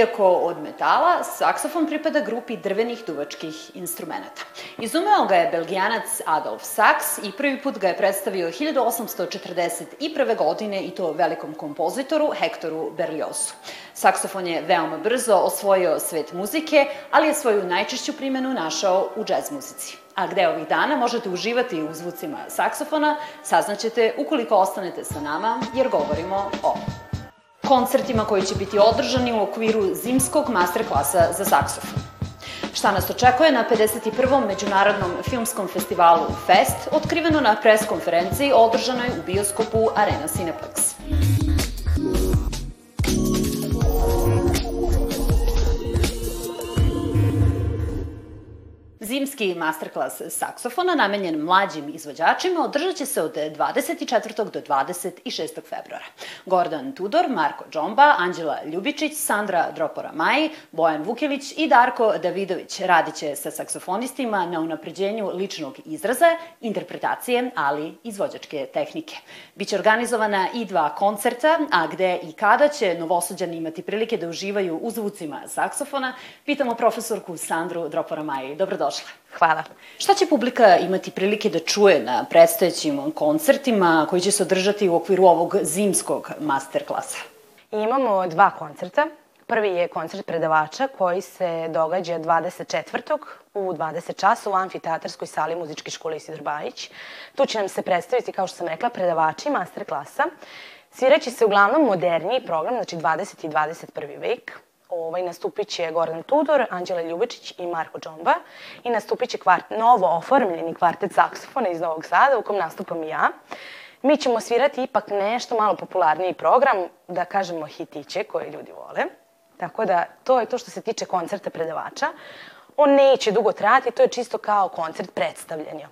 Iako od metala, saksofon pripada grupi drvenih duvačkih instrumenta. Izumeo ga je belgijanac Adolf Sachs i prvi put ga je predstavio 1841. godine i to velikom kompozitoru Hektoru Berliozu. Saksofon je veoma brzo osvojio svet muzike, ali je svoju najčešću primenu našao u džez muzici. A gde ovih dana možete uživati u zvucima saksofona, saznaćete ukoliko ostanete sa nama, jer govorimo o koncertima koji će biti održani u okviru zimskog masterklasa za saksofon. Šta nas očekuje na 51. Međunarodnom filmskom festivalu FEST, otkriveno na pres konferenciji održanoj u bioskopu Arena Cineplex. Zimski masterklas saksofona namenjen mlađim izvođačima održat će se od 24. do 26. februara. Gordon Tudor, Marko Džomba, Anđela Ljubičić, Sandra Dropora Maji, Bojan Vukilić i Darko Davidović radit će sa saksofonistima na unapređenju ličnog izraza, interpretacije, ali izvođačke tehnike. Biće organizovana i dva koncerta, a gde i kada će novosuđani imati prilike da uživaju u zvucima saksofona, pitamo profesorku Sandru Dropora Maji. Hvala. Šta će publika imati prilike da čuje na predstojećim koncertima koji će se održati u okviru ovog zimskog masterklasa? Imamo dva koncerta. Prvi je koncert predavača koji se događa 24. u 20 časa u amfiteatarskoj sali muzičke škole Isidor Bajić. Tu će nam se predstaviti, kao što sam rekla, predavači masterklasa. Sviraće se uglavnom moderniji program, znači 20. i 21. vek ovaj, nastupit će Goran Tudor, Anđela Ljubičić i Marko Džomba i nastupit će kvart, novo oformljeni kvartet saksofona iz Novog Sada u kom nastupam i ja. Mi ćemo svirati ipak nešto malo popularniji program, da kažemo hitiće koje ljudi vole. Tako da to je to što se tiče koncerta predavača. On neće dugo trajati, to je čisto kao koncert predstavljanja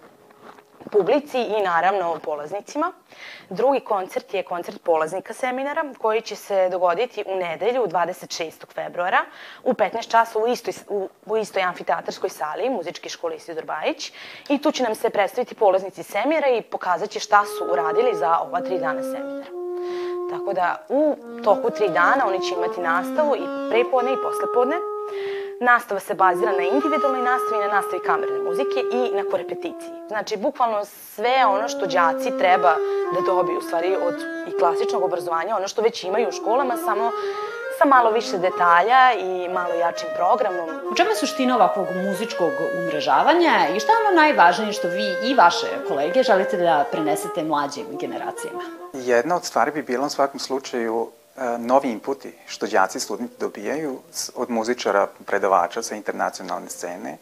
publici i naravno polaznicima. Drugi koncert je koncert polaznika seminara koji će se dogoditi u nedelju 26. februara u 15 časa u istoj, u, u istoj amfiteatarskoj sali muzičke škole Isidor Bajić i tu će nam se predstaviti polaznici seminara i pokazat će šta su uradili za ova tri dana seminara. Tako da u toku tri dana oni će imati nastavu i prepodne i poslepodne. Nastava se bazira na individualnoj nastavi, na nastavi kamerne muzike i na korepeticiji. Znači, bukvalno sve ono što đaci treba da dobiju, u stvari, od i klasičnog obrazovanja, ono što već imaju u školama, samo sa malo više detalja i malo jačim programom. U čemu je suština ovakvog muzičkog umrežavanja i šta je ono najvažnije što vi i vaše kolege želite da prenesete mlađim generacijama? Jedna od stvari bi bila u svakom slučaju novi inputi što đaci studenti dobijaju od muzičara, predavača sa internacionalne scene,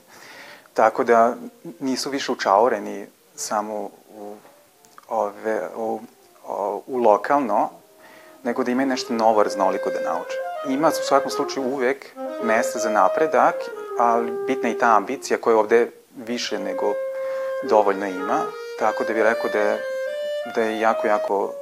tako da nisu više učaureni samo u, ove, u, u lokalno, nego da imaju nešto novo raznoliko da nauče. Ima u svakom slučaju uvek mesta za napredak, ali bitna je i ta ambicija koja ovde više nego dovoljno ima, tako da bih rekao da je, da je jako, jako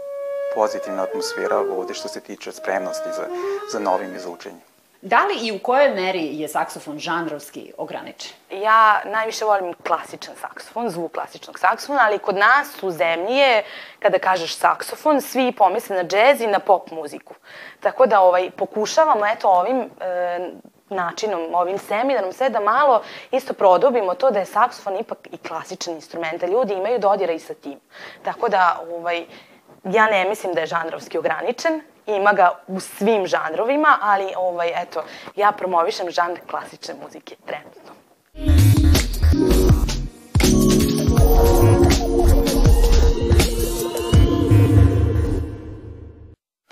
pozitivna atmosfera ovde što se tiče spremnosti za, za novim izučenjem. Da li i u kojoj meri je saksofon žanrovski ograničen? Ja najviše volim klasičan saksofon, zvuk klasičnog saksofona, ali kod nas u zemlji je, kada kažeš saksofon, svi pomisle na džez i na pop muziku. Tako da ovaj, pokušavamo eto ovim e, načinom, ovim seminarom, sve da malo isto produbimo to da je saksofon ipak i klasičan instrument, da ljudi imaju dodira i sa tim. Tako da, ovaj, ja ne mislim da je žanrovski ograničen, ima ga u svim žanrovima, ali ovaj, eto, ja promovišem žanr klasične muzike trenutno.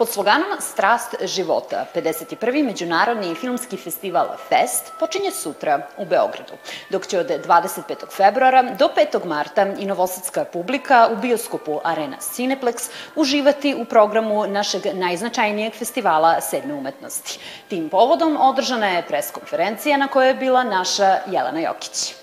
Pod sloganom Strast života, 51. Međunarodni filmski festival Fest počinje sutra u Beogradu, dok će od 25. februara do 5. marta i novosadska publika u bioskopu Arena Cineplex uživati u programu našeg najznačajnijeg festivala sedme umetnosti. Tim povodom održana je preskonferencija na kojoj je bila naša Jelena Jokić.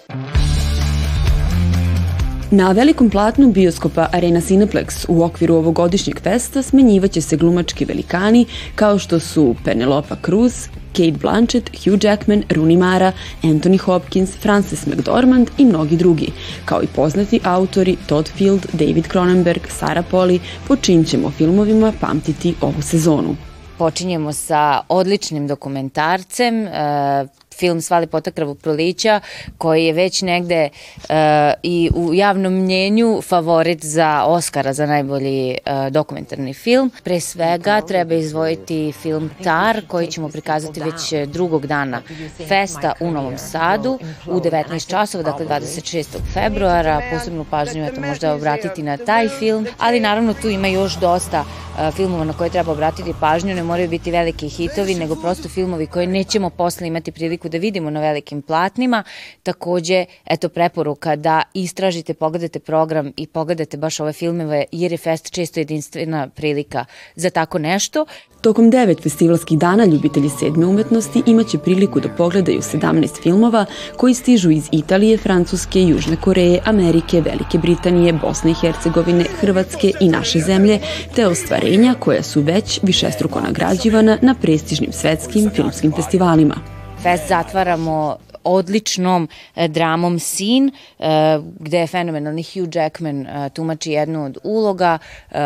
Na velikom platnu bioskopa Arena Cineplex u okviru ovogodišnjeg festa smenjivaće se glumački velikani kao što su Penelope Cruz, Kate Blanchett, Hugh Jackman, Rooney Mara, Anthony Hopkins, Frances McDormand i mnogi drugi, kao i poznati autori Todd Field, David Cronenberg, Sarah Polly, po čim ćemo filmovima pamtiti ovu sezonu. počinjemo sa odličnim dokumentarcem, e, film Svali potakravu prolića, koji je već negde uh, i u javnom mnjenju favorit za Oscara za najbolji uh, dokumentarni film. Pre svega treba izvojiti film Tar, koji ćemo prikazati već drugog dana festa u Novom Sadu u 19 časova, dakle 26. februara. Posebnu pažnju eto, možda obratiti na taj film, ali naravno tu ima još dosta uh, filmova na koje treba obratiti pažnju, ne moraju biti veliki hitovi, nego prosto filmovi koje nećemo posle imati priliku da vidimo na velikim platnima. Takođe, eto preporuka da istražite, pogledate program i pogledate baš ove filmeve, jer je fest često jedinstvena prilika za tako nešto. Tokom devet festivalskih dana ljubitelji sedme umetnosti imaće priliku da pogledaju 17 filmova koji stižu iz Italije, Francuske, Južne Koreje, Amerike, Velike Britanije, Bosne i Hercegovine, Hrvatske i naše zemlje, te ostvarenja koja su već višestruko nagrađivana na prestižnim svetskim filmskim festivalima. Fest zatvaramo odličnom e, dramom Sin, e, gde je fenomenalni Hugh Jackman e, tumači jednu od uloga,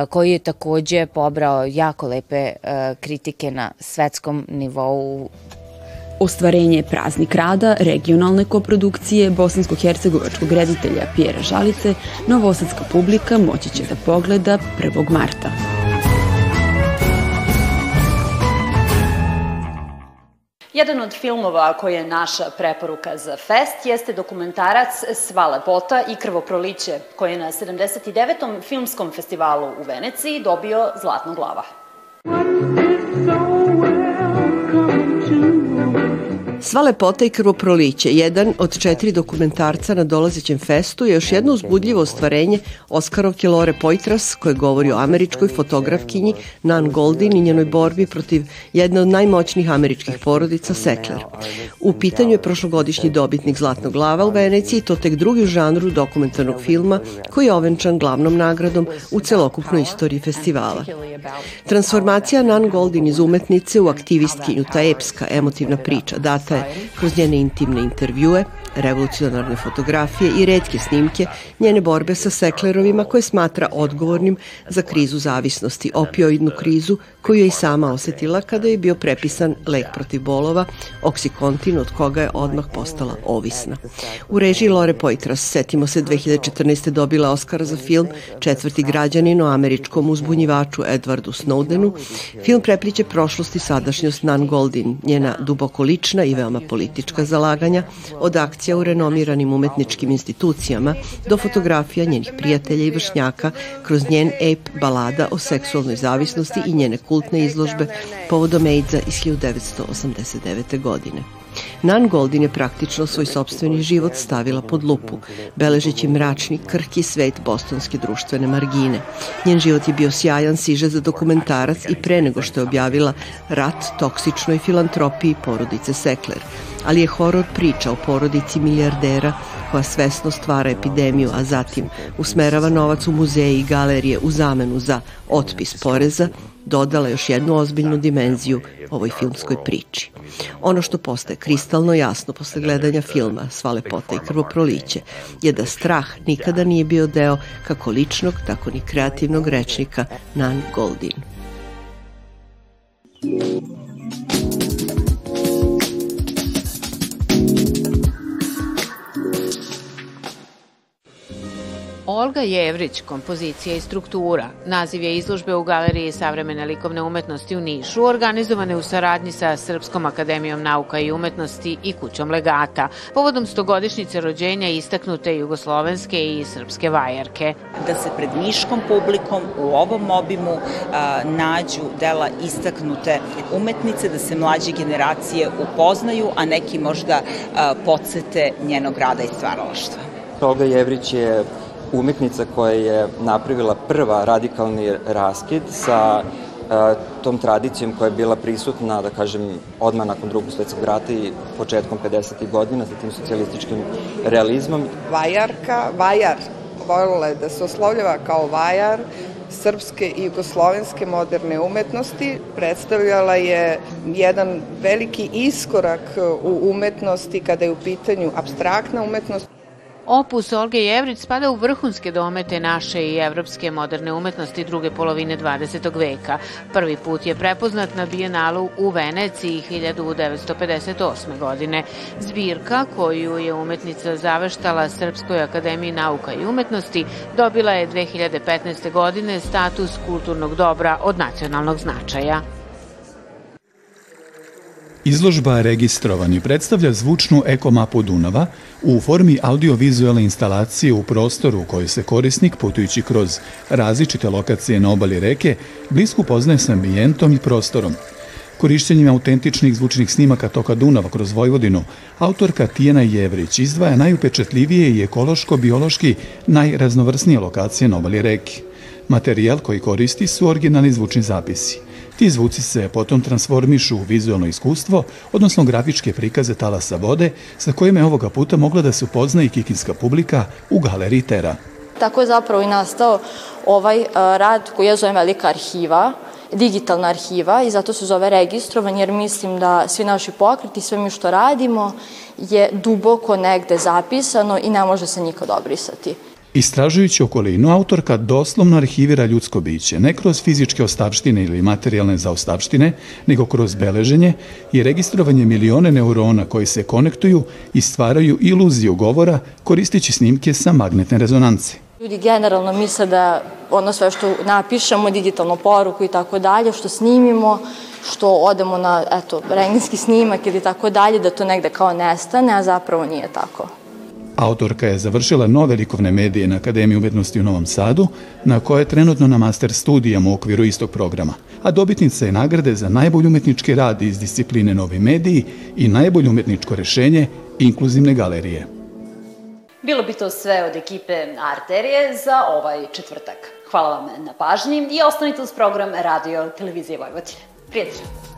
koji je takođe pobrao jako lepe kritike na svetskom nivou Ostvarenje Praznik rada, regionalne koprodukcije bosansko-hercegovačkog reditelja Pjera Žalice, novosadska publika moći će da pogleda 1. marta. Jedan od filmova koji je naša preporuka za fest jeste dokumentarac Sva lepota i krvoproliće, koji je na 79. filmskom festivalu u Veneciji dobio Zlatnu glava. Sva lepota i krvoproliće, jedan od četiri dokumentarca na dolazećem festu, je još jedno uzbudljivo ostvarenje Oskarovke Lore Poitras, koje govori o američkoj fotografkinji Nan Goldin i njenoj borbi protiv jedne od najmoćnijih američkih porodica Sekler. U pitanju je prošlogodišnji dobitnik Zlatnog glava u Veneciji, to tek drugi u žanru dokumentarnog filma koji je ovenčan glavnom nagradom u celokupnoj istoriji festivala. Transformacija Nan Goldin iz umetnice u aktivistkinju, ta epska, emotivna priča, data je kroz njene intimne intervjue, revolucionarne fotografije i redke snimke njene borbe sa seklerovima koje smatra odgovornim za krizu zavisnosti, opioidnu krizu koju je i sama osetila kada je bio prepisan lek protiv bolova, oksikontin od koga je odmah postala ovisna. U režiji Lore Poitras, setimo se 2014. dobila Oscara za film Četvrti građanin o američkom uzbunjivaču Edwardu Snowdenu. Film prepliče prošlost i sadašnjost Nan Goldin, njena duboko lična i veoma politička zalaganja od akcija u renomiranim umetničkim institucijama do fotografija njenih prijatelja i vršnjaka kroz njen ape balada o seksualnoj zavisnosti i njene kultne izložbe povodom AIDS-a iz 1989. godine. Nan Goldin je praktično svoj sobstveni život stavila pod lupu, beležeći mračni, krhki svet bostonske društvene margine. Njen život je bio sjajan siže za dokumentarac i pre nego što je objavila rat toksičnoj filantropiji porodice Sekler, ali je horor priča o porodici milijardera koja svesno stvara epidemiju, a zatim usmerava novac u muzeje i galerije u zamenu za otpis poreza, dodala još jednu ozbiljnu dimenziju ovoj filmskoj priči. Ono što postaje kristalno jasno posle gledanja filma Sva lepota i krvoproliće je da strah nikada nije bio deo kako ličnog, tako ni kreativnog rečnika Nan Goldin. Olga Jevrić, kompozicija i struktura. Naziv je izložbe u Galeriji savremene likovne umetnosti u Nišu, organizovane u saradnji sa Srpskom akademijom nauka i umetnosti i kućom legata, povodom stogodišnjice rođenja istaknute jugoslovenske i srpske vajarke. Da se pred niškom publikom u ovom obimu a, nađu dela istaknute umetnice, da se mlađe generacije upoznaju, a neki možda a, podsete njenog rada i stvaralaštva. Olga Jevrić je umetnica koja je napravila prva radikalni raskid sa e, tom tradicijom koja je bila prisutna, da kažem, odmah nakon drugog svetskog rata i početkom 50. godina, sa tim socijalističkim realizmom. Vajarka, vajar, volila je da se oslovljava kao vajar, srpske i jugoslovenske moderne umetnosti. Predstavljala je jedan veliki iskorak u umetnosti kada je u pitanju abstraktna umetnost Opus Olge Jevrić spada u vrhunske domete naše i evropske moderne umetnosti druge polovine 20. veka. Prvi put je prepoznat na Bijenalu u Veneciji 1958. godine. Zbirka koju je umetnica zaveštala Srpskoj akademiji nauka i umetnosti dobila je 2015. godine status kulturnog dobra od nacionalnog značaja. Izložba Registrovani predstavlja zvučnu ekomapu Dunava u formi audiovizualne instalacije u prostoru u kojoj se korisnik, putujući kroz različite lokacije na obali reke, blisko poznaje sa ambijentom i prostorom. Korišćenjem autentičnih zvučnih snimaka toka Dunava kroz Vojvodinu, autorka Tijena Jevrić izdvaja najupečatljivije i ekološko-biološki najraznovrsnije lokacije na obali reke. Materijal koji koristi su originalni zvučni zapisi – Ti zvuci se potom transformišu u vizualno iskustvo, odnosno grafičke prikaze talasa vode, sa kojima je ovoga puta mogla da se upozna i kikinska publika u galeriji Tera. Tako je zapravo i nastao ovaj uh, rad koji ja zovem Velika arhiva, digitalna arhiva i zato se zove registrovan jer mislim da svi naši pokreti, sve mi što radimo je duboko negde zapisano i ne može se nikad obrisati. Istražujući okolinu, autorka doslovno arhivira ljudsko biće, ne kroz fizičke ostavštine ili materijalne zaostavštine, nego kroz beleženje i registrovanje milione neurona koji se konektuju i stvaraju iluziju govora koristeći snimke sa magnetne rezonance. Ljudi generalno misle da ono sve što napišemo, digitalnu poruku i tako dalje, što snimimo, što odemo na eto, rengenski snimak ili tako dalje, da to negde kao nestane, a zapravo nije tako. Autorka je završila nove likovne medije na Akademiji umetnosti u Novom Sadu, na koje je trenutno na master studijama u okviru istog programa, a dobitnica je nagrade za najbolji umetnički rad iz discipline Novi mediji i najbolje umetničko rešenje inkluzivne galerije. Bilo bi to sve od ekipe Arterije za ovaj četvrtak. Hvala vam na pažnji i ostanite uz program Radio Televizije Vojvodine. Prijatelj!